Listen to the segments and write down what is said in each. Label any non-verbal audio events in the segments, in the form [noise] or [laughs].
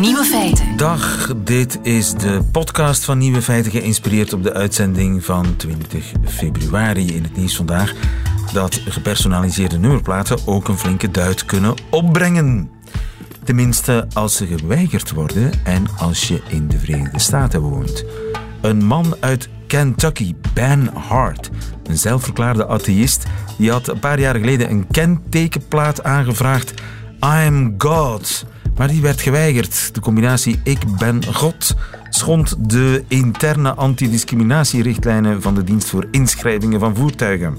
Nieuwe feiten. Dag, dit is de podcast van Nieuwe Feiten, geïnspireerd op de uitzending van 20 februari in het nieuws vandaag. Dat gepersonaliseerde nummerplaten ook een flinke duit kunnen opbrengen. Tenminste, als ze geweigerd worden en als je in de Verenigde Staten woont. Een man uit Kentucky, Ben Hart, een zelfverklaarde atheïst, die had een paar jaar geleden een kentekenplaat aangevraagd. I am God. Maar die werd geweigerd. De combinatie Ik ben God schond de interne antidiscriminatierichtlijnen van de dienst voor inschrijvingen van voertuigen.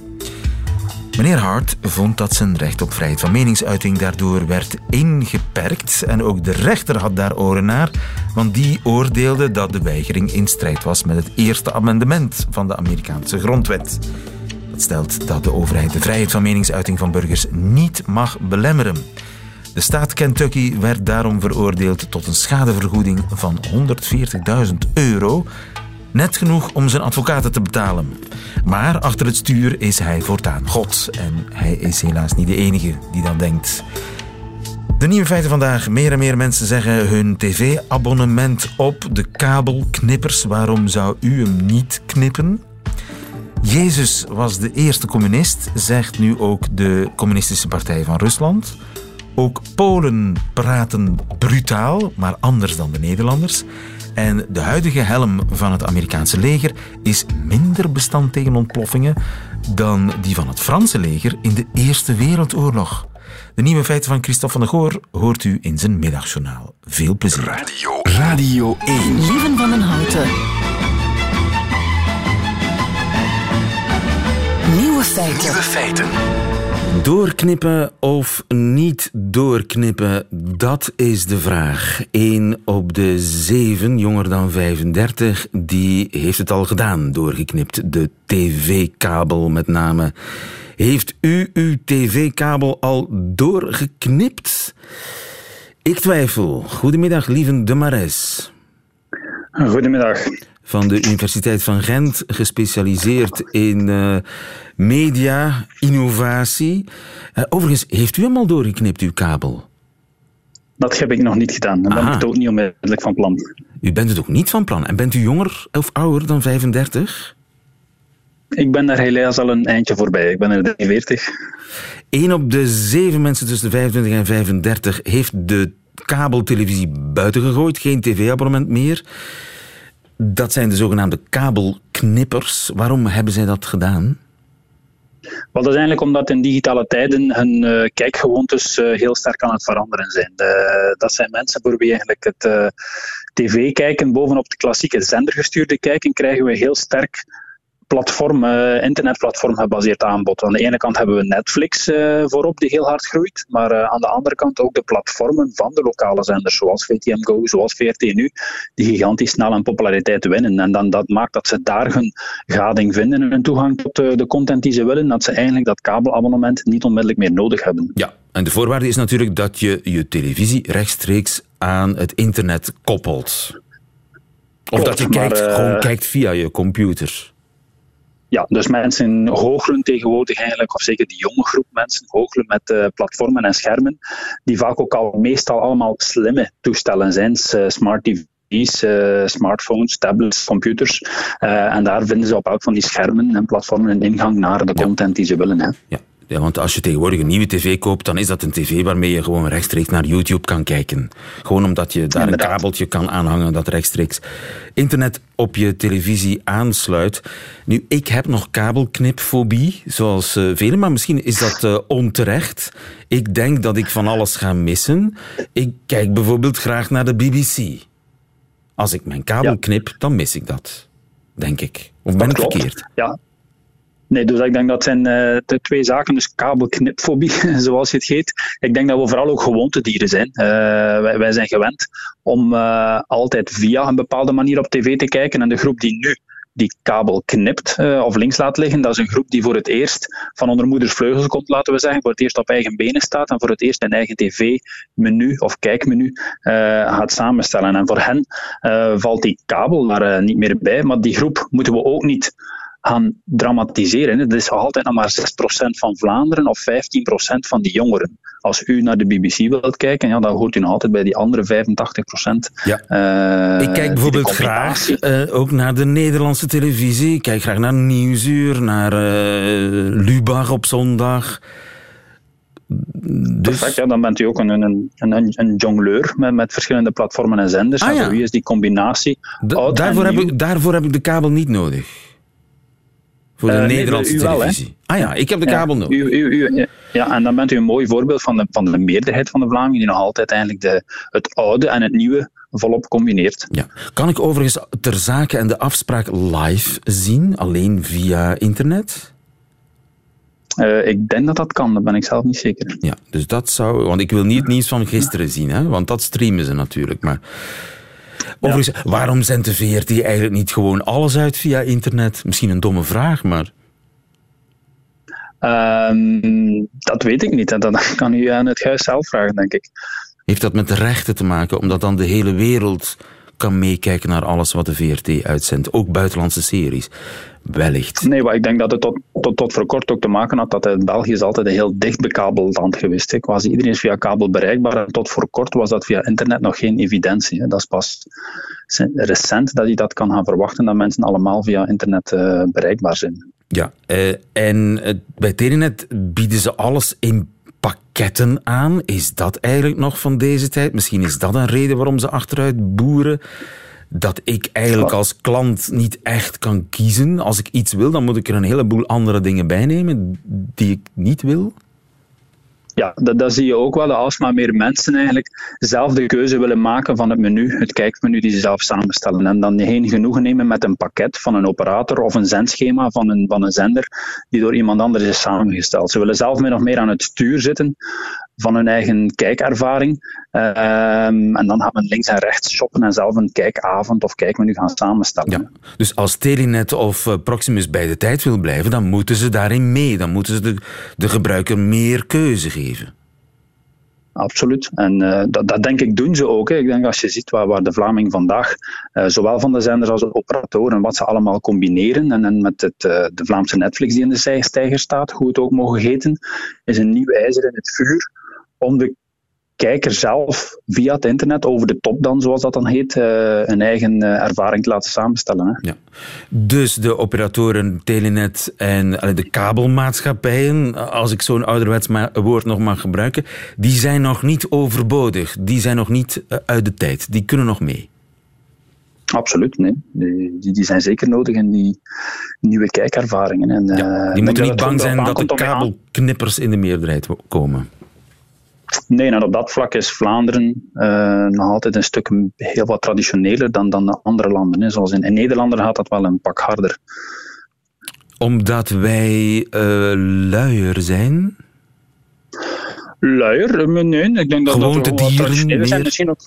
Meneer Hart vond dat zijn recht op vrijheid van meningsuiting daardoor werd ingeperkt en ook de rechter had daar oren naar, want die oordeelde dat de weigering in strijd was met het eerste amendement van de Amerikaanse grondwet. Dat stelt dat de overheid de vrijheid van meningsuiting van burgers niet mag belemmeren. De staat Kentucky werd daarom veroordeeld tot een schadevergoeding van 140.000 euro. Net genoeg om zijn advocaten te betalen. Maar achter het stuur is hij voortaan God. En hij is helaas niet de enige die dat denkt. De nieuwe feiten vandaag. Meer en meer mensen zeggen hun tv-abonnement op. De kabelknippers. Waarom zou u hem niet knippen? Jezus was de eerste communist, zegt nu ook de Communistische Partij van Rusland. Ook Polen praten brutaal, maar anders dan de Nederlanders. En de huidige helm van het Amerikaanse leger is minder bestand tegen ontploffingen dan die van het Franse leger in de Eerste Wereldoorlog. De nieuwe feiten van Christophe van der Goor hoort u in zijn middagjournaal. Veel plezier. Radio, Radio 1. Lieven van den Houten. Nieuwe feiten. Nieuwe feiten. Doorknippen of niet doorknippen, dat is de vraag. Eén op de zeven, jonger dan 35, die heeft het al gedaan, doorgeknipt. De tv-kabel met name. Heeft u uw tv-kabel al doorgeknipt? Ik twijfel. Goedemiddag, lieve de Mares. Goedemiddag. Van de Universiteit van Gent, gespecialiseerd in uh, media, innovatie. Uh, overigens, heeft u hem al doorgeknipt, uw kabel? Dat heb ik nog niet gedaan. Dan ben ik het ook niet onmiddellijk van plan. U bent het ook niet van plan. En bent u jonger of ouder dan 35? Ik ben daar helaas al een eindje voorbij. Ik ben er 43. Eén op de zeven mensen tussen de 25 en 35 heeft de kabeltelevisie buiten gegooid. Geen tv-abonnement meer. Dat zijn de zogenaamde kabelknippers. Waarom hebben zij dat gedaan? Wel, dat is eigenlijk omdat in digitale tijden hun uh, kijkgewoontes uh, heel sterk aan het veranderen zijn. Uh, dat zijn mensen voor wie eigenlijk het tv-kijken bovenop het klassieke zendergestuurde kijken, krijgen we heel sterk platform, uh, internetplatform gebaseerd aanbod. Aan de ene kant hebben we Netflix uh, voorop, die heel hard groeit, maar uh, aan de andere kant ook de platformen van de lokale zenders, zoals VTM Go, zoals VRT Nu, die gigantisch snel aan populariteit winnen. En dan, dat maakt dat ze daar hun gading vinden en hun toegang tot de content die ze willen, dat ze eigenlijk dat kabelabonnement niet onmiddellijk meer nodig hebben. Ja, en de voorwaarde is natuurlijk dat je je televisie rechtstreeks aan het internet koppelt. Of dat je kijkt, maar, gewoon kijkt via je computer. Ja, dus mensen hoogelen tegenwoordig eigenlijk, of zeker die jonge groep mensen, hoogelen met uh, platformen en schermen, die vaak ook al meestal allemaal slimme toestellen zijn, uh, smart TV's, uh, smartphones, tablets, computers. en daar vinden ze op elk van die schermen en platformen een ingang naar de content die ze willen. Hè. Ja. Ja, want als je tegenwoordig een nieuwe tv koopt, dan is dat een tv waarmee je gewoon rechtstreeks naar YouTube kan kijken. Gewoon omdat je daar Inderdaad. een kabeltje kan aanhangen dat rechtstreeks internet op je televisie aansluit. Nu, ik heb nog kabelknipfobie, zoals uh, velen, maar misschien is dat uh, onterecht. Ik denk dat ik van alles ga missen. Ik kijk bijvoorbeeld graag naar de BBC. Als ik mijn kabel knip, dan mis ik dat. Denk ik. Of ben ik verkeerd? Ja, Nee, dus ik denk dat zijn uh, de twee zaken. Dus kabelknipfobie, [laughs] zoals je het heet. Ik denk dat we vooral ook gewoontedieren zijn. Uh, wij, zijn gewend om uh, altijd via een bepaalde manier op tv te kijken. En de groep die nu die kabel knipt of links laat liggen, dat is een groep die voor het eerst van onder moeders vleugels komt, laten we zeggen. Voor het eerst op eigen benen staat en voor het eerst een eigen tv-menu of kijkmenu gaat samenstellen. En voor hen valt die kabel daar niet meer bij. Maar die groep moeten we ook niet gaan dramatiseren. Het is altijd nog maar 6% van Vlaanderen of 15% van die jongeren. Als u naar de BBC wilt kijken, ja, dan hoort u nog altijd bij die andere 85%. Ja. Uh, ik kijk bijvoorbeeld graag uh, ook naar de Nederlandse televisie. Ik kijk graag naar Nieuwsuur, naar uh, Lubach op zondag. Dus... Perfect, ja, dan bent u ook een, een, een, een jongleur met, met verschillende platformen en zenders. Ah, ja. wie is die combinatie? daarvoor, heb ik, daarvoor heb ik de kabel niet nodig. Voor de uh, Nederlandse nee, televisie. Wel, ah ja, ik heb de kabel ja, nodig. U, u, ja, en dan bent u een mooi voorbeeld van de, van de meerderheid van de Vlamingen die nog altijd eigenlijk de, het oude en het nieuwe volop combineert. Ja. Kan ik overigens ter zake en de afspraak live zien, alleen via internet? Uh, ik denk dat dat kan, daar ben ik zelf niet zeker. Ja, dus dat zou... Want ik wil niet het nieuws van gisteren zien, hè, want dat streamen ze natuurlijk. Maar overigens, waarom zendt de VRT eigenlijk niet gewoon alles uit via internet? Misschien een domme vraag, maar... Um, dat weet ik niet. Dat kan u aan het huis zelf vragen, denk ik. Heeft dat met de rechten te maken, omdat dan de hele wereld kan meekijken naar alles wat de VRT uitzendt, ook buitenlandse series? Wellicht. Nee, maar ik denk dat het tot, tot, tot voor kort ook te maken had dat België is altijd een heel dicht bekabeld land geweest. Hè. Quasi iedereen is via kabel bereikbaar en tot voor kort was dat via internet nog geen evidentie. Hè. Dat is pas recent dat je dat kan gaan verwachten, dat mensen allemaal via internet uh, bereikbaar zijn. Ja, uh, en uh, bij Telenet bieden ze alles in pakketten aan. Is dat eigenlijk nog van deze tijd? Misschien is dat een reden waarom ze achteruit boeren dat ik eigenlijk als klant niet echt kan kiezen. Als ik iets wil, dan moet ik er een heleboel andere dingen bij nemen die ik niet wil. Ja, dat, dat zie je ook wel, dat alsmaar meer mensen eigenlijk zelf de keuze willen maken van het menu, het kijkmenu die ze zelf samenstellen. En dan geen genoegen nemen met een pakket van een operator of een zendschema van een, van een zender die door iemand anders is samengesteld. Ze willen zelf min of meer aan het stuur zitten van hun eigen kijkervaring. Um, en dan gaan we links en rechts shoppen en zelf een kijkavond of kijkmenu gaan samenstellen. Ja. Dus als Telenet of eh, Proximus bij de tijd wil blijven, dan moeten ze daarin mee. Dan moeten ze de, de gebruiker meer keuze geven. Absoluut. En uh, dat, dat, denk ik doen ze ook. Hè. Ik denk als je ziet waar, waar de Vlaming vandaag, uh, zowel van de zenders als de operatoren, wat ze allemaal combineren, en, en met het, uh, de Vlaamse Netflix die in de stijger staat, hoe het ook mogen heten, is een nieuw ijzer in het vuur om de kijker zelf via het internet over de top dan, zoals dat dan heet, uh, een eigen uh, ervaring te laten samenstellen. Hè. Ja. Dus de operatoren Telenet en de kabelmaatschappijen, als ik zo'n ouderwets woord nog mag gebruiken, die zijn nog niet overbodig. Die zijn nog niet uh, uit de tijd. Die kunnen nog mee. Absoluut, nee. Die, die zijn zeker nodig in die nieuwe kijkervaringen. En, ja, die moeten niet bang zijn dat de kabelknippers in de meerderheid komen. Nee, en op dat vlak is Vlaanderen uh, nog altijd een stuk heel wat traditioneler dan, dan de andere landen. Hè. Zoals in, in Nederland gaat dat wel een pak harder. Omdat wij uh, luier zijn? Luier? Eh, nee, ik denk dat, dat we traditioneler zijn. Misschien ook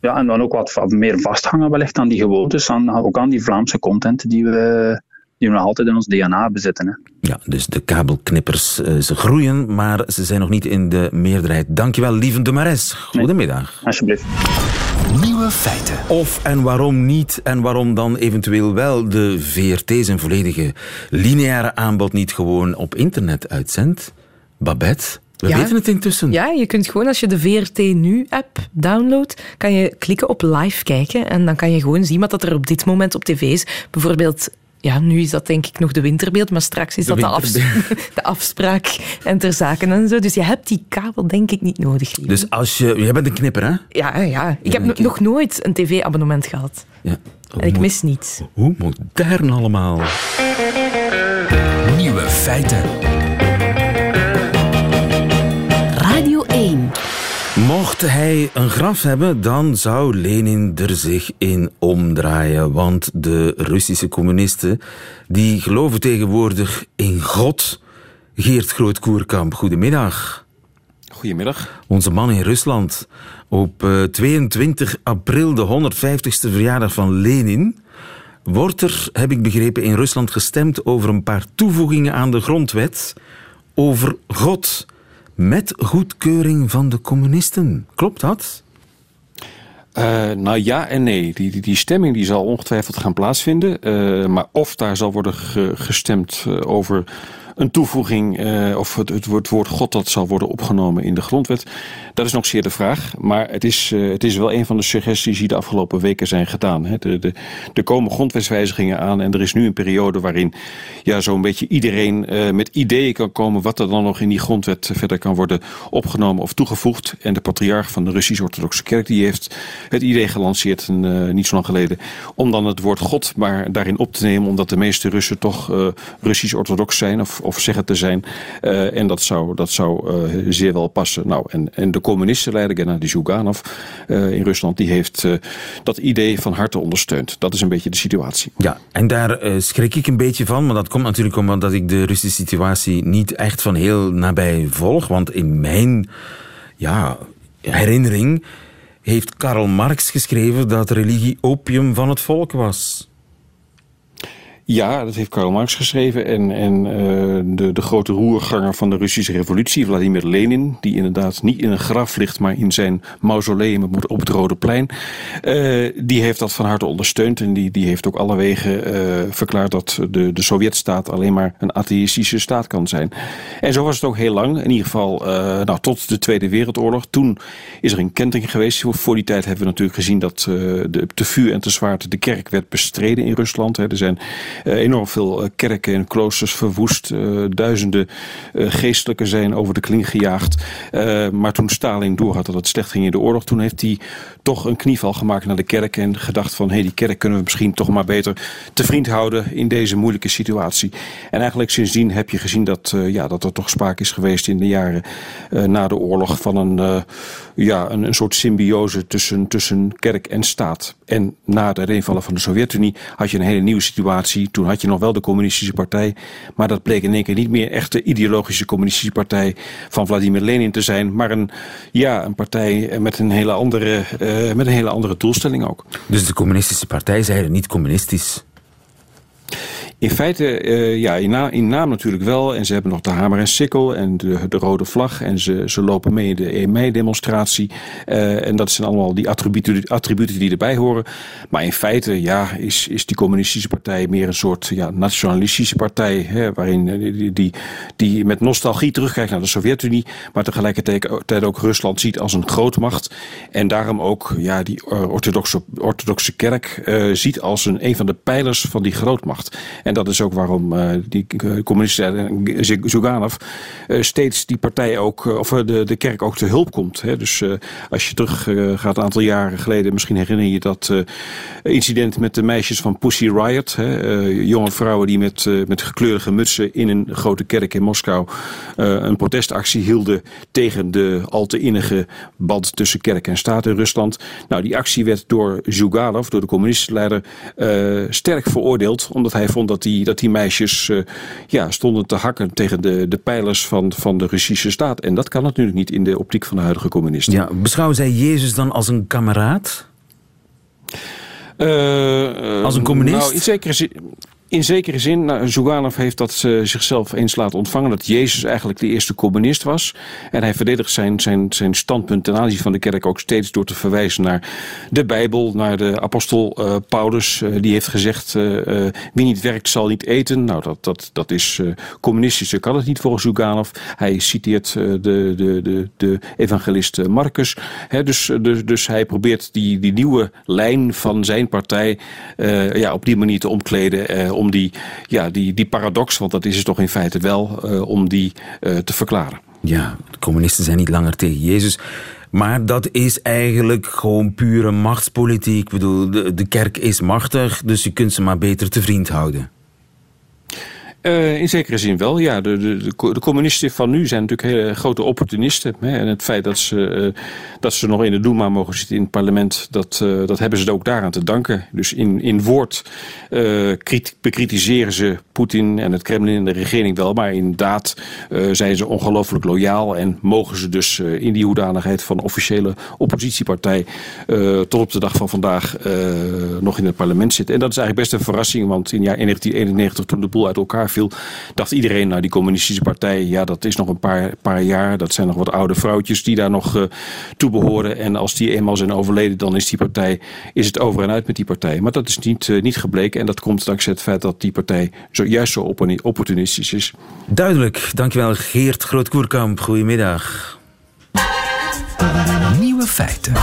ja, en dan ook wat meer vasthangen wellicht aan die gewoontes, aan, ook aan die Vlaamse content die we, die we nog altijd in ons DNA bezitten. Hè. Ja, dus de kabelknippers, uh, ze groeien, maar ze zijn nog niet in de meerderheid. Dankjewel, lieve de Mares. Goedemiddag. Nee, alsjeblieft. Nieuwe feiten. Of en waarom niet en waarom dan eventueel wel de VRT zijn volledige lineaire aanbod niet gewoon op internet uitzendt? Babette? We Ja. weten het intussen. Ja, je kunt gewoon als je de VRT Nu-app downloadt, kan je klikken op live kijken en dan kan je gewoon zien wat dat er op dit moment op tv is. Bijvoorbeeld, ja, nu is dat denk ik nog de winterbeeld, maar straks is De dat de, afs- [laughs] de afspraak en ter zaken en zo. Dus je hebt die kabel denk ik niet nodig. lieve. Dus als je... Jij bent een knipper, hè? Ja, ja. ik heb nog nooit een tv-abonnement gehad. Ja. En ik mis niets. Hoe modern allemaal. Nieuwe feiten. Mocht hij een graf hebben, dan zou Lenin er zich in omdraaien. Want de Russische communisten, die geloven tegenwoordig in God. Geert Groot-Koerkamp, goedemiddag. Goedemiddag. Onze man in Rusland. Op eh, 22 april, de 150ste verjaardag van Lenin, wordt er, heb ik begrepen, in Rusland gestemd over een paar toevoegingen aan de grondwet over God. Met goedkeuring van de communisten. Klopt dat? Uh, nou ja en nee. Die, die, die, stemming die zal ongetwijfeld gaan plaatsvinden. Uh, maar of daar zal worden ge, gestemd uh, over een toevoeging uh, of het, het, woord God dat zal worden opgenomen in de grondwet. Dat is nog zeer de vraag. Maar het is, uh, het is wel een van de suggesties die de afgelopen weken zijn gedaan. Hè. De, de, er komen grondwetswijzigingen aan en er is nu een periode waarin ja, zo'n beetje iedereen uh, met ideeën kan komen wat er dan nog in die grondwet verder kan worden opgenomen of toegevoegd. En de patriarch van de Russisch-Orthodoxe Kerk die heeft het idee gelanceerd niet zo lang geleden om dan het woord God maar daarin op te nemen omdat de meeste Russen toch Russisch-Orthodox zijn of of zeggen te zijn. Uh, en dat zou, dat zou uh, zeer wel passen. Nou, en, en de communistenleider Gennady Zyuganov uh, in Rusland, die heeft dat idee van harte ondersteund. Dat is een beetje de situatie. Ja, en daar schrik ik een beetje van, maar dat komt natuurlijk omdat ik de Russische situatie niet echt van heel nabij volg. Want in mijn ja, herinnering heeft Karl Marx geschreven dat religie opium van het volk was. Ja, dat heeft Karl Marx geschreven. En, en uh, de, de grote roerganger van de Russische revolutie, Vladimir Lenin, die inderdaad niet in een graf ligt, maar in zijn mausoleum op het Rode Plein, uh, die heeft dat van harte ondersteund. En die, die heeft ook alle wegen uh, verklaard dat de, de Sovjetstaat alleen maar een atheïstische staat kan zijn. En zo was het ook heel lang, in ieder geval nou, tot de Tweede Wereldoorlog. Toen is er een kentering geweest. Voor die tijd hebben we natuurlijk gezien dat de, te vuur en te zwaard de kerk werd bestreden in Rusland. Hè. Er zijn enorm veel uh, kerken en kloosters verwoest. Uh, duizenden geestelijken zijn over de kling gejaagd. maar toen Stalin doorhad dat het slecht ging in de oorlog, toen heeft hij toch een knieval gemaakt naar de kerk en gedacht van hé, hey, die kerk kunnen we misschien toch maar beter te vriend houden in deze moeilijke situatie. En eigenlijk sindsdien heb je gezien dat, ja, dat er toch sprake is geweest in de jaren na de oorlog van een, ja, een, een soort symbiose tussen, tussen kerk en staat. En na de invallen van de Sovjet-Unie had je een hele nieuwe situatie toen had je nog wel de communistische partij. Maar dat bleek in één keer niet meer echt de ideologische communistische partij van Vladimir Lenin te zijn. Maar een, ja, een partij met een, hele andere, uh, met een hele andere doelstelling ook. Dus de communistische partij eigenlijk niet communistisch? In feite, uh, ja, in, na, in, naam natuurlijk wel. En ze hebben nog de hamer en sikkel en de, de rode vlag. En ze, ze lopen mee in de 1 mei-demonstratie. Uh, en dat zijn allemaal die attributen, attributen die erbij horen. Maar in feite, ja, is, is die communistische partij meer een soort ja, nationalistische partij. Hè, waarin eh, die, die, die met nostalgie terugkijkt naar de Sovjet-Unie. Maar tegelijkertijd ook Rusland ziet als een grootmacht. En daarom ook ja, die orthodoxe, orthodoxe kerk ziet als een, een van de pijlers van die grootmacht. En dat is ook waarom uh, die communisten Zuganov uh, steeds die partij ook, of de, de kerk ook te hulp komt. Hè. Dus als je terug gaat een aantal jaren geleden, misschien herinner je dat incident met de meisjes van Pussy Riot. Hè. jonge vrouwen die met, met gekleurige mutsen in een grote kerk in Moskou een protestactie hielden tegen de al te innige band tussen kerk en staat in Rusland. Nou, die actie werd door Zhuganov, door de communistische leider, sterk veroordeeld, omdat hij vond dat dat die, dat die meisjes uh, ja, stonden te hakken tegen de, de pijlers van, van de Russische staat. En dat kan natuurlijk niet in de optiek van de huidige communisten. Ja, beschouwen zij Jezus dan als een kameraad? Uh, als een communist? Nou, in zekere zin in zekere zin, nou, heeft dat uh, zichzelf eens laten ontvangen dat Jezus eigenlijk de eerste communist was. En hij verdedigt zijn, zijn, zijn standpunt ten aanzien van de kerk ook steeds door te verwijzen naar de Bijbel, naar de apostel uh, Paulus. Uh, die heeft gezegd, wie niet werkt zal niet eten. Nou, dat, dat, dat is communistisch, dat kan het niet volgens Zuganov. Hij citeert de, de, de, de evangelist Marcus. Dus, dus, dus hij probeert die, die nieuwe lijn van zijn partij ja, op die manier te omkleden om die, ja, die, die paradox, want dat is het toch in feite wel, uh, om die uh, te verklaren. Ja, de communisten zijn niet langer tegen Jezus. Maar dat is eigenlijk gewoon pure machtspolitiek. Ik bedoel, de, de kerk is machtig, dus je kunt ze maar beter te vriend houden. Uh, in zekere zin wel, ja. De, de, de, communisten van nu zijn natuurlijk hele grote opportunisten. Hè. En het feit dat ze, uh, dat ze nog in de Duma mogen zitten in het parlement, dat, uh, dat hebben ze ook daaraan te danken. Dus in, in woord bekritiseren ze Poetin en het Kremlin en de regering wel. Maar in daad zijn ze ongelooflijk loyaal en mogen ze dus in die hoedanigheid van officiële oppositiepartij tot op de dag van vandaag nog in het parlement zitten. En dat is eigenlijk best een verrassing, want in jaar 1991 toen de boel uit elkaar viel, dacht iedereen, nou die communistische partij, ja dat is nog een paar, paar jaar. Dat zijn nog wat oude vrouwtjes die daar nog uh, toe behoren. En als die eenmaal zijn overleden, dan is die partij, is het over en uit met die partij. Maar dat is niet, uh, niet gebleken. En dat komt dankzij het feit dat die partij zo, juist zo opportunistisch is. Duidelijk. Dankjewel Geert Grootkoerkamp. Goedemiddag. Nieuwe feiten.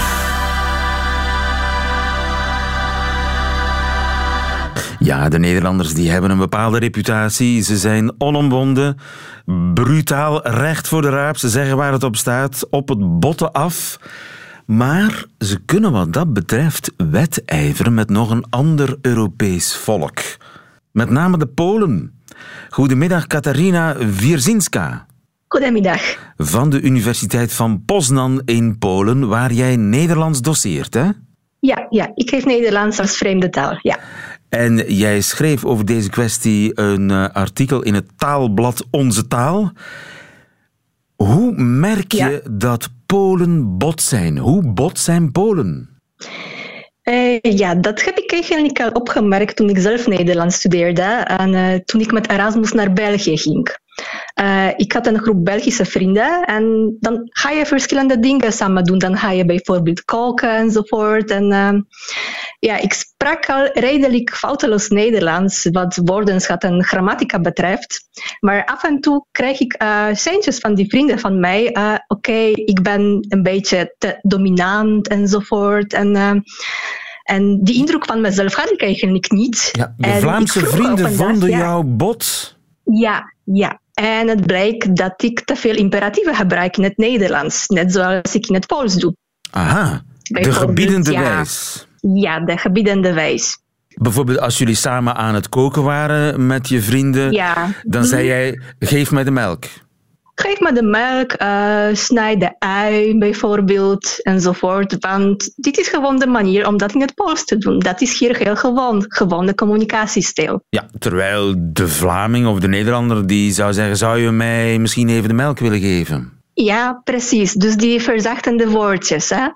Ja, de Nederlanders die hebben een bepaalde reputatie. Ze zijn onomwonden, brutaal, recht voor de raap. Ze zeggen waar het op staat, op het botten af. Maar ze kunnen wat dat betreft wedijveren met nog een ander Europees volk. Met name de Polen. Goedemiddag, Katarina Wierzinska. Goedemiddag. Van de Universiteit van Poznan in Polen, waar jij Nederlands doseert, hè? Ja, ja, ik geef Nederlands als vreemde taal, ja. En jij schreef over deze kwestie een uh, artikel in het taalblad Onze Taal. Hoe merk je ja. dat Polen bot zijn? Hoe bot zijn Polen? Uh, ja, dat heb ik eigenlijk al opgemerkt toen ik zelf Nederlands studeerde en uh, toen ik met Erasmus naar België ging. Uh, ik had een groep Belgische vrienden en dan ga je verschillende dingen samen doen. Dan ga je bijvoorbeeld koken enzovoort. En ja, ik sprak al redelijk foutloos Nederlands wat woordenschat en grammatica betreft. Maar af en toe krijg ik uh, seintjes van die vrienden van mij. Oké, okay, ik ben een beetje te dominant enzovoort. En en die indruk van mezelf had ik eigenlijk niet. Ja, je Vlaamse vrienden vonden ja, jou bot? Ja, ja. En het blijkt dat ik te veel imperatieven gebruik in het Nederlands, net zoals ik in het Pools doe. Aha, de gebiedende ja, wijs. Ja, de gebiedende wijs. Bijvoorbeeld als jullie samen aan het koken waren met je vrienden, ja. dan zei jij, geef mij de melk. Geef me de melk, uh, snijd de ui bijvoorbeeld enzovoort. Want dit is gewoon de manier om dat in het Pools te doen. Dat is hier heel gewoon, gewoon de communicatiestijl. Ja, terwijl de Vlaming of de Nederlander die zou zeggen, zou je mij misschien even de melk willen geven? Ja, precies. Dus die verzachtende woordjes, hè.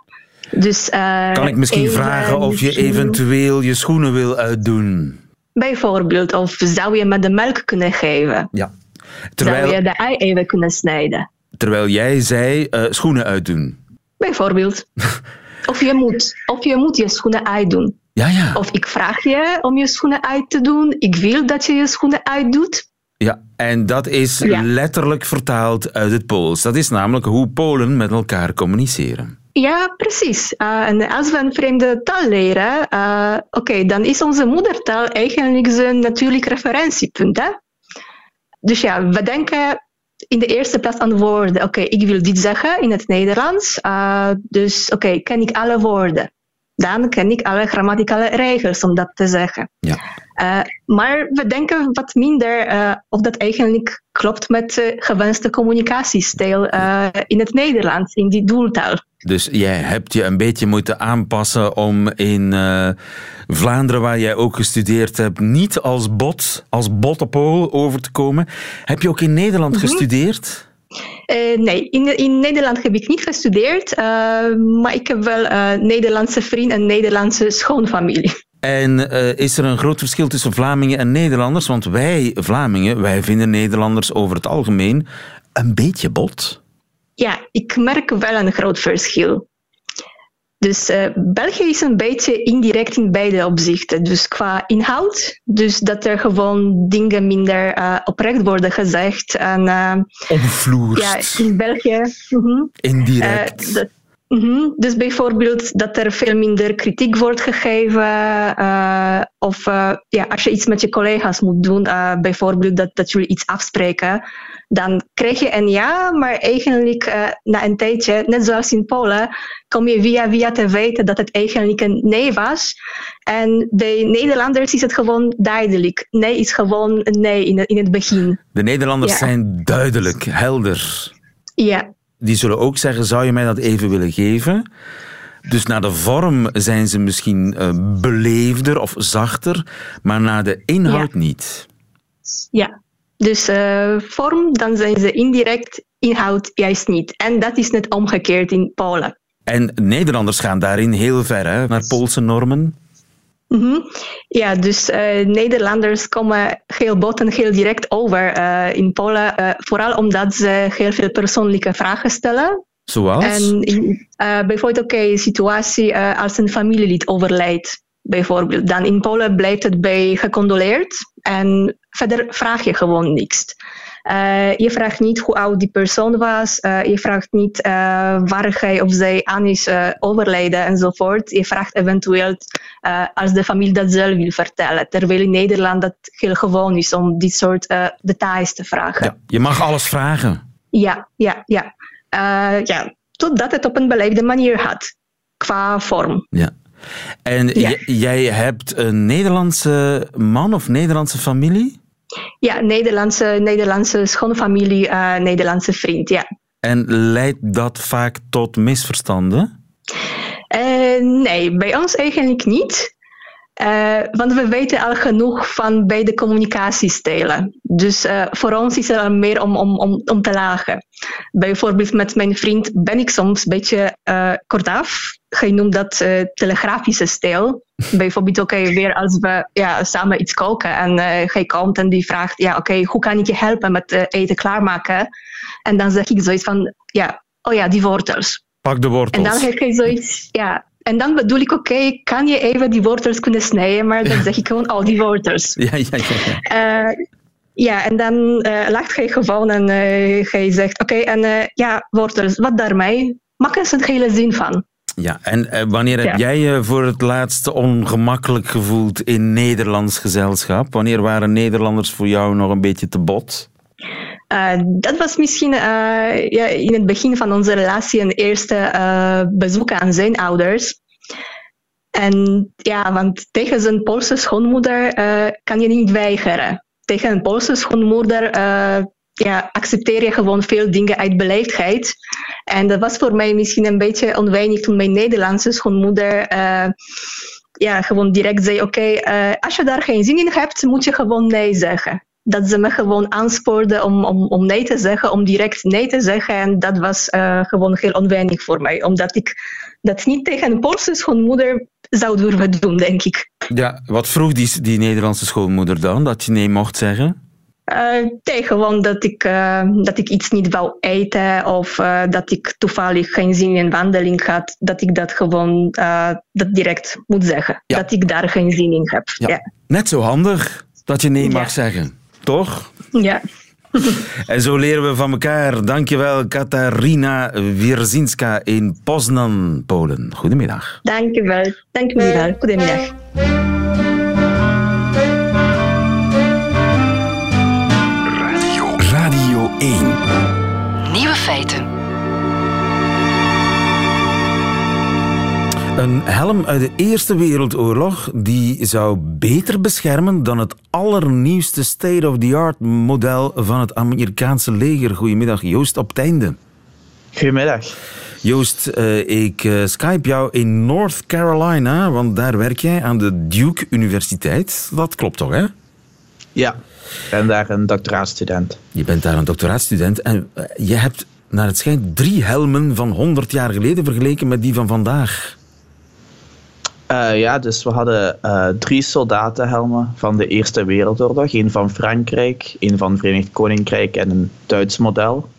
Dus, uh, kan ik misschien even, vragen of je eventueel je schoenen wil uitdoen? Bijvoorbeeld, of zou je me de melk kunnen geven? Ja. Terwijl, zou je de ei even kunnen snijden? Terwijl jij zei uh, schoenen uitdoen. Bijvoorbeeld. [laughs] of, je moet, of je moet je schoenen uitdoen. Ja, ja. Of ik vraag je om je schoenen uit te doen. Ik wil dat je je schoenen uitdoet. Ja, en dat is ja. letterlijk vertaald uit het Pools. Dat is namelijk hoe Polen met elkaar communiceren. Ja, precies. Uh, en als we een vreemde taal leren, uh, oké, dan is onze moedertaal eigenlijk zijn natuurlijk referentiepunt. Hè? Dus ja, we denken in de eerste plaats aan woorden. Oké, ik wil dit zeggen in het Nederlands. Uh, dus oké, ken ik alle woorden. Dan ken ik alle grammaticale regels om dat te zeggen. Ja. Uh, maar we denken wat minder uh, of dat eigenlijk klopt met de gewenste communicatiestijl in het Nederlands, in die doeltaal. Dus jij hebt je een beetje moeten aanpassen om in Vlaanderen, waar jij ook gestudeerd hebt, niet als bot, als bottepool over te komen. Heb je ook in Nederland mm -hmm. gestudeerd? Uh, nee, in, in Nederland heb ik niet gestudeerd, uh, maar ik heb wel Nederlandse vrienden en Nederlandse schoonfamilie. En is er een groot verschil tussen Vlamingen en Nederlanders? Want wij, Vlamingen, wij vinden Nederlanders over het algemeen een beetje bot. Ja, ik merk wel een groot verschil. Dus uh, België is een beetje indirect in beide opzichten. Dus qua inhoud, dus dat er gewoon dingen minder uh, oprecht worden gezegd. En, Omvloerst. Ja, in België. -huh, indirect. Dat, -huh, dus bijvoorbeeld dat er veel minder kritiek wordt gegeven. of ja, als je iets met je collega's moet doen, bijvoorbeeld dat, dat jullie iets afspreken dan krijg je een ja, maar eigenlijk uh, na een tijdje, net zoals in Polen, kom je via via te weten dat het eigenlijk een nee was. En bij Nederlanders is het gewoon duidelijk. Nee is gewoon een nee in het, in het begin. De Nederlanders ja. zijn duidelijk, helder. Ja. Die zullen ook zeggen, zou je mij dat even willen geven? Dus naar de vorm zijn ze misschien uh, beleefder of zachter, maar naar de inhoud ja. niet. Ja, dus uh, vorm, dan zijn ze indirect, inhoud juist niet. En dat is net omgekeerd in Polen. En Nederlanders gaan daarin heel ver, hè, naar Poolse normen? Mhm. Ja, dus uh, Nederlanders komen heel bot en heel direct over uh, in Polen. Uh, vooral omdat ze heel veel persoonlijke vragen stellen. Zoals? En bijvoorbeeld, oké, okay, situatie als een familielid overlijdt. Bijvoorbeeld. Dan in Polen blijft het bij gecondoleerd. En verder vraag je gewoon niks. Uh, je vraagt niet hoe oud die persoon was. Uh, je vraagt niet uh, waar hij of zij aan is overleden enzovoort. Je vraagt eventueel als de familie dat zelf wil vertellen. Terwijl in Nederland dat heel gewoon is om dit soort details te vragen. Ja, je mag alles vragen. Ja, ja, ja. ja. Totdat het op een beleefde manier gaat. Qua vorm. Ja. En jij hebt een Nederlandse man of Nederlandse familie? Ja, Nederlandse, Nederlandse schoonfamilie, uh, Nederlandse vriend, ja. En leidt dat vaak tot misverstanden? Uh, nee, bij ons eigenlijk niet. Uh, want we weten al genoeg van beide communicatiestijlen. Dus uh, voor ons is er meer om, om, om, om te lachen. Bijvoorbeeld met mijn vriend ben ik soms een beetje kortaf. Je noemt dat telegrafische stijl. [laughs] Bijvoorbeeld, oké, okay, weer als we ja, samen iets koken en hij komt en die vraagt, ja, oké, okay, hoe kan ik je helpen met eten klaarmaken? En dan zeg ik zoiets van, ja, oh ja, die wortels. Pak de wortels. En dan heb je zoiets, ja, en dan bedoel ik, oké, okay, kan je even die wortels kunnen snijden? Maar dan zeg ik gewoon al die wortels. [laughs] Ja, ja, ja. Uh, ja, en dan uh, lacht hij gewoon en uh, hij zegt, oké, okay, en ja, wortels, wat daarmee? Maak eens een hele zin van. Ja, en wanneer heb jij je voor het laatst ongemakkelijk gevoeld in Nederlands gezelschap? Wanneer waren Nederlanders voor jou nog een beetje te bot? Uh, dat was misschien uh, ja, in het begin van onze relatie een eerste uh, bezoek aan zijn ouders. En ja, want tegen zijn Poolse schoonmoeder kan je niet weigeren. Tegen een Poolse schoonmoeder ja, accepteer je gewoon veel dingen uit beleefdheid. En dat was voor mij misschien een beetje onweinig toen mijn Nederlandse schoonmoeder ja, gewoon direct zei: Oké, okay, als je daar geen zin in hebt, moet je gewoon nee zeggen dat ze me gewoon aanspoorden om, om, om nee te zeggen, om direct nee te zeggen. En dat was uh, gewoon heel onweinig voor mij, omdat ik dat niet tegen een Poolse schoonmoeder zou durven doen, denk ik. Ja, wat vroeg die, die Nederlandse schoonmoeder dan, dat je nee mocht zeggen? Uh, nee, gewoon dat ik, uh, dat ik iets niet wou eten of uh, dat ik toevallig geen zin in een wandeling had, dat ik dat gewoon dat direct moet zeggen. Ja. Dat ik daar geen zin in heb. Ja. ja. Net zo handig dat je nee mag zeggen toch? Ja. [laughs] En zo leren we van elkaar. Dankjewel, Katarina Wierzinska in Poznan, Polen. Goedemiddag. Dankjewel. Dankjewel. Goedemiddag. 1. Nieuwe feiten. Een helm uit de Eerste Wereldoorlog die zou beter beschermen dan het allernieuwste state-of-the-art model van het Amerikaanse leger. Goedemiddag, Joost op het einde. Goedemiddag. Joost, uh, ik uh, skype jou in North Carolina, want daar werk jij aan de Duke Universiteit. Dat klopt toch, hè? Ja, ik ben daar een doctoraatstudent. Je bent daar een doctoraatstudent en uh, je hebt, naar het schijnt, drie helmen van 100 jaar geleden vergeleken met die van vandaag. Uh, ja, dus we hadden uh, drie soldatenhelmen van de Eerste Wereldoorlog. Eén van Frankrijk, één van het Verenigd Koninkrijk en een Duits model.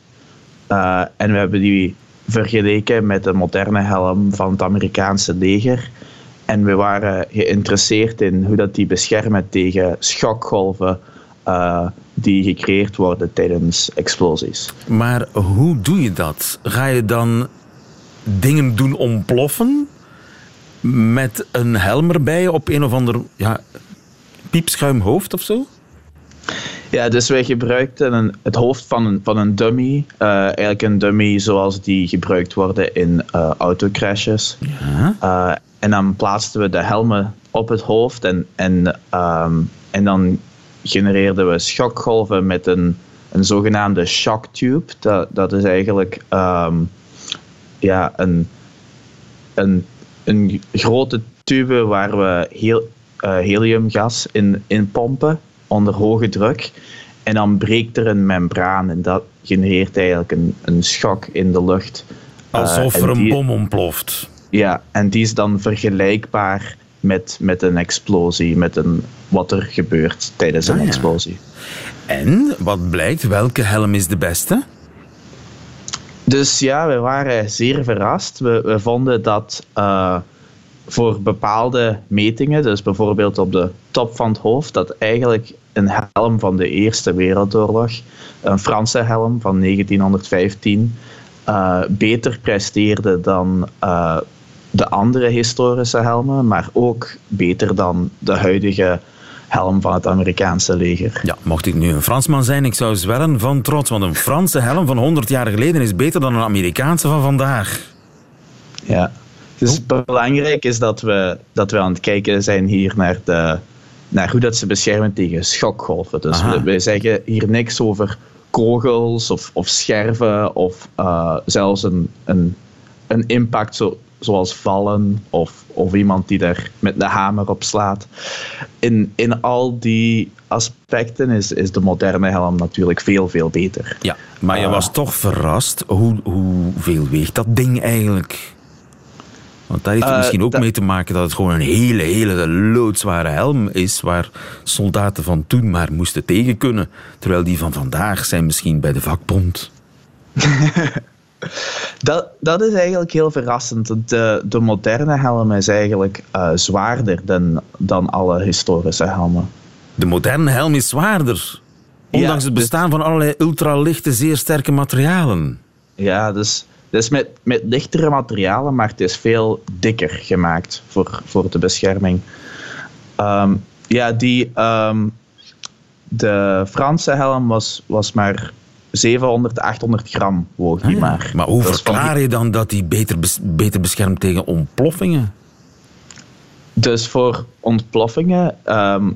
Uh, en we hebben die vergeleken met de moderne helm van het Amerikaanse leger. En we waren geïnteresseerd in hoe dat die beschermen tegen schokgolven die gecreëerd worden tijdens explosies. Maar hoe doe je dat? Ga je dan dingen doen ontploffen? met een helm erbij op een of ander ja, piepschuim hoofd of zo? Ja, dus wij gebruikten een, het hoofd van een, van een dummy. Uh, eigenlijk een dummy zoals die gebruikt worden in uh, autocrashes. Ja. Uh, en dan plaatsten we de helmen op het hoofd en, en, um, en dan genereerden we schokgolven met een, een zogenaamde shock tube. Dat, dat is eigenlijk um, ja, een, een een grote tube waar we heel, uh, heliumgas in, in pompen onder hoge druk. En dan breekt er een membraan en dat genereert eigenlijk een, een schok in de lucht. Alsof uh, er een bom ontploft. Ja, en die is dan vergelijkbaar met, met een explosie, met een, wat er gebeurt tijdens een Ah, ja. explosie. En wat blijkt, welke helm is de beste? Dus ja, we waren zeer verrast. We, we vonden dat eh, voor bepaalde metingen, dus bijvoorbeeld op de top van het hoofd, dat eigenlijk een helm van de Eerste Wereldoorlog, een Franse helm van 1915, eh, beter presteerde dan eh, de andere historische helmen, maar ook beter dan de huidige helm van het Amerikaanse leger. Ja, mocht ik nu een Fransman zijn, ik zou zwellen van trots. Want een Franse helm van 100 jaar geleden is beter dan een Amerikaanse van vandaag. Ja. Dus belangrijk is dat we, dat we aan het kijken zijn hier naar, de, naar hoe dat ze beschermen tegen schokgolven. Dus we, wij zeggen hier niks over kogels of, of scherven of eh, zelfs een, een, een impact zo, zoals vallen of, of iemand die daar met de hamer op slaat. In, in al die aspecten is, is de moderne helm natuurlijk veel, veel beter. Ja, maar je Ah. was toch verrast. Hoe, hoeveel weegt dat ding eigenlijk? Want daar heeft het Eh, misschien ook mee te maken dat het gewoon een hele, hele loodzware helm is waar soldaten van toen maar moesten tegen kunnen. Terwijl die van vandaag zijn misschien bij de vakbond. [laughs] Dat, dat is eigenlijk heel verrassend. De, de moderne helm is eigenlijk eh, zwaarder dan, dan alle historische helmen. De moderne helm is zwaarder. Ondanks Ja, het dus- bestaan van allerlei ultralichte, zeer sterke materialen. Ja, dus, dus met, met lichtere materialen, maar het is veel dikker gemaakt voor, voor de bescherming. Ehm, ja, die, ehm, de Franse helm was, was maar 700, 800 gram woog die maar. Ah, Maar hoe Dat van die- verklaar je dan dat die beter, bes- beter beschermt tegen ontploffingen? Dus voor ontploffingen, ehm,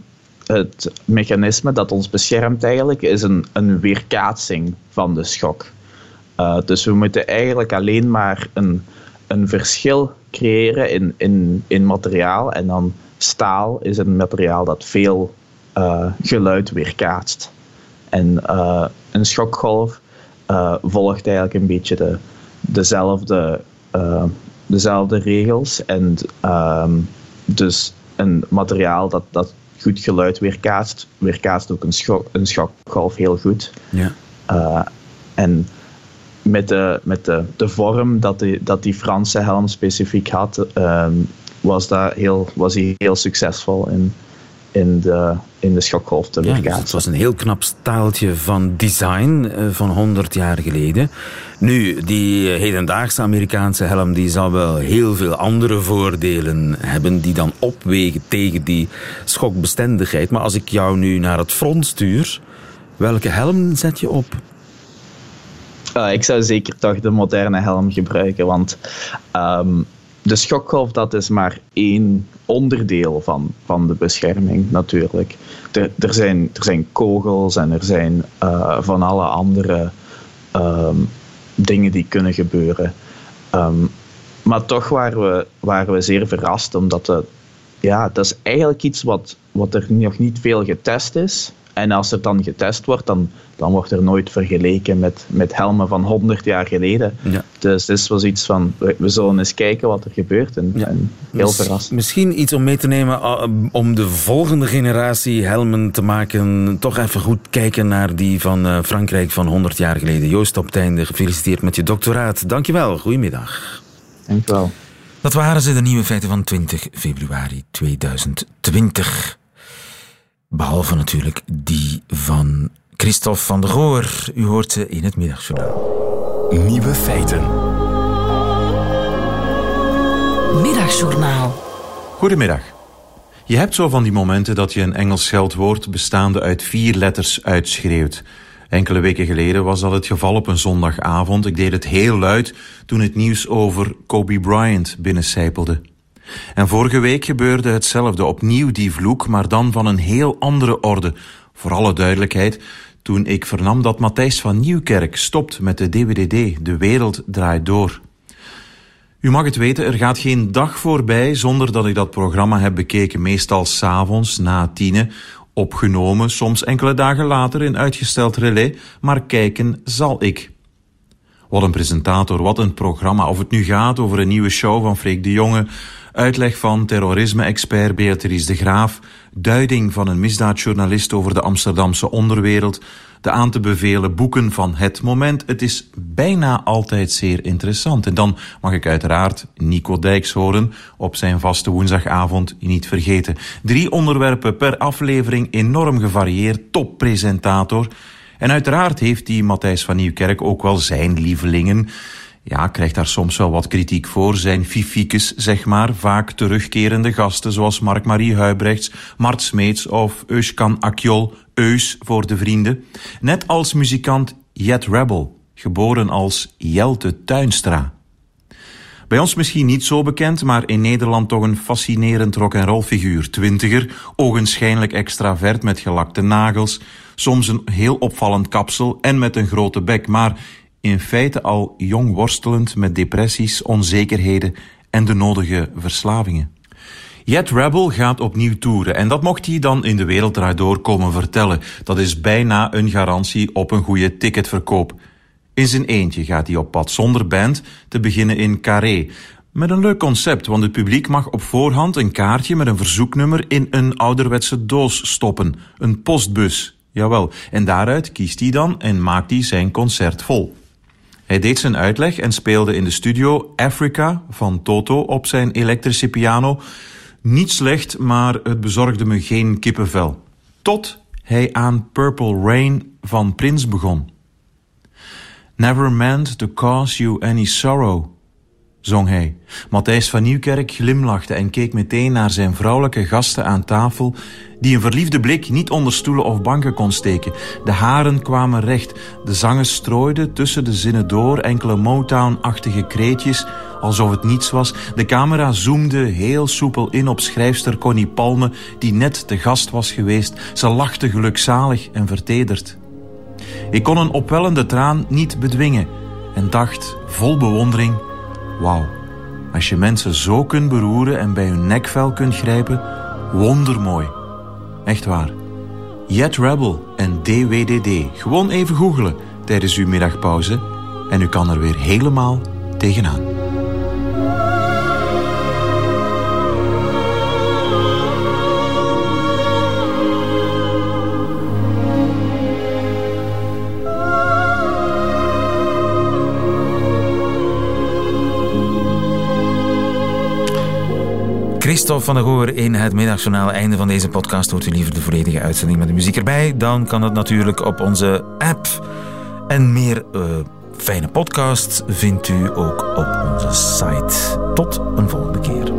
het mechanisme dat ons beschermt eigenlijk, is een, een weerkaatsing van de schok. Eh, dus we moeten eigenlijk alleen maar een, een verschil creëren in, in, in materiaal. En dan staal is een materiaal dat veel eh, geluid weerkaatst. En eh, een schokgolf eh, volgt eigenlijk een beetje de, dezelfde, eh, dezelfde regels. En ehm, dus een materiaal dat, dat goed geluid weerkaatst, weerkaatst ook een, schok, een schokgolf heel goed. Ja. En met, de, met de, de vorm dat die, dat die Franse helm specifiek had, ehm, was, dat heel, was hij heel succesvol in, in, de, in de schokgolf te Ja, dus het was een heel knap staaltje van design eh, van 100 jaar geleden. Nu, die hedendaagse Amerikaanse helm die zal wel heel veel andere voordelen hebben die dan opwegen tegen die schokbestendigheid. Maar als ik jou nu naar het front stuur, welke helm zet je op? Eh, ik zou zeker toch de moderne helm gebruiken, want ehm, de schokgolf dat is maar één onderdeel van, van de bescherming natuurlijk. Er, er, zijn, er zijn kogels en er zijn eh, van alle andere ehm, dingen die kunnen gebeuren. Ehm, maar toch waren we, waren we zeer verrast, omdat het, ja, dat is eigenlijk iets wat, wat er nog niet veel getest is. En als er dan getest wordt, dan, dan wordt er nooit vergeleken met, met helmen van 100 jaar geleden. Ja. Dus dit was iets van, we, we zullen eens kijken wat er gebeurt. En, Ja. en heel verrassend. Misschien iets om mee te nemen uh, om de volgende generatie helmen te maken. Toch even goed kijken naar die van eh, Frankrijk van 100 jaar geleden. Joost op het einde, gefeliciteerd met je doctoraat. Dankjewel, goedemiddag. Dank u wel. Dat waren ze, de nieuwe feiten van 20 februari 2020. Behalve natuurlijk die van Christophe van der Goor. U hoort ze in het middagjournaal. Nieuwe feiten. Middagjournaal. Goedemiddag. Je hebt zo van die momenten dat je een Engels scheldwoord bestaande uit vier letters uitschreeuwt. Enkele weken geleden was dat het geval op een zondagavond. Ik deed het heel luid toen het nieuws over Kobe Bryant binnencijpelde. En vorige week gebeurde hetzelfde. Opnieuw die vloek, maar dan van een heel andere orde. Voor alle duidelijkheid, toen ik vernam dat Matthijs van Nieuwkerk stopt met de DWDD, De Wereld Draait Door. U mag het weten, er gaat geen dag voorbij zonder dat ik dat programma heb bekeken. Meestal s'avonds, na tienen, opgenomen, soms enkele dagen later in uitgesteld relais, maar kijken zal ik. Wat een presentator, wat een programma. Of het nu gaat over een nieuwe show van Freek de Jonge, Uitleg van terrorisme-expert Beatrice de Graaf, duiding van een misdaadjournalist over de Amsterdamse onderwereld, de aan te bevelen boeken van het moment. Het is bijna altijd zeer interessant. En dan mag ik uiteraard Nico Dijks horen op zijn vaste woensdagavond niet vergeten. Drie onderwerpen per aflevering, enorm gevarieerd, toppresentator. En uiteraard heeft die Matthijs van Nieuwkerk ook wel zijn lievelingen. Ja, krijgt daar soms wel wat kritiek voor. Zijn fifiekes, zeg maar, vaak terugkerende gasten zoals Mark-Marie Huibrechts, Mart Smeets of Euskan Akjol, Eus voor de vrienden. Net als muzikant Jet Rebel, geboren als Jelte Tuinstra. Bij ons misschien niet zo bekend, maar in Nederland toch een fascinerend rock'n'roll figuur. Twintiger, ogenschijnlijk extravert met gelakte nagels, soms een heel opvallend kapsel en met een grote bek, maar in feite al jong worstelend met depressies, onzekerheden en de nodige verslavingen. Jet Rebel gaat opnieuw toeren en dat mocht hij dan in de wereld door komen vertellen. Dat is bijna een garantie op een goede ticketverkoop. In zijn eentje gaat hij op pad zonder band te beginnen in Carré. Met een leuk concept, want het publiek mag op voorhand een kaartje met een verzoeknummer in een ouderwetse doos stoppen. Een postbus. Jawel, en daaruit kiest hij dan en maakt hij zijn concert vol. Hij deed zijn uitleg en speelde in de studio Africa van Toto op zijn elektrische piano. Niet slecht, maar het bezorgde me geen kippenvel. Tot hij aan Purple Rain van Prince begon. Never meant to cause you any sorrow, zong hij. Matthijs van Nieuwkerk glimlachte en keek meteen naar zijn vrouwelijke gasten aan tafel, die een verliefde blik niet onder stoelen of banken kon steken. De haren kwamen recht, de zangen strooiden tussen de zinnen door enkele Motown-achtige kreetjes, alsof het niets was. De camera zoomde heel soepel in op schrijfster Connie Palme, die net te gast was geweest. Ze lachte gelukzalig en vertederd. Ik kon een opwellende traan niet bedwingen en dacht vol bewondering: wauw, als je mensen zo kunt beroeren en bij hun nekvel kunt grijpen, wondermooi. Echt waar. Jet Rebel en DWDD. Gewoon even googelen tijdens uw middagpauze en u kan er weer helemaal tegenaan. Christophe van der Goor in het middagjournaal. Einde van deze podcast. Hoort u liever de volledige uitzending met de muziek erbij? Dan kan het natuurlijk op onze app. En meer uh, fijne podcasts vindt u ook op onze site. Tot een volgende keer.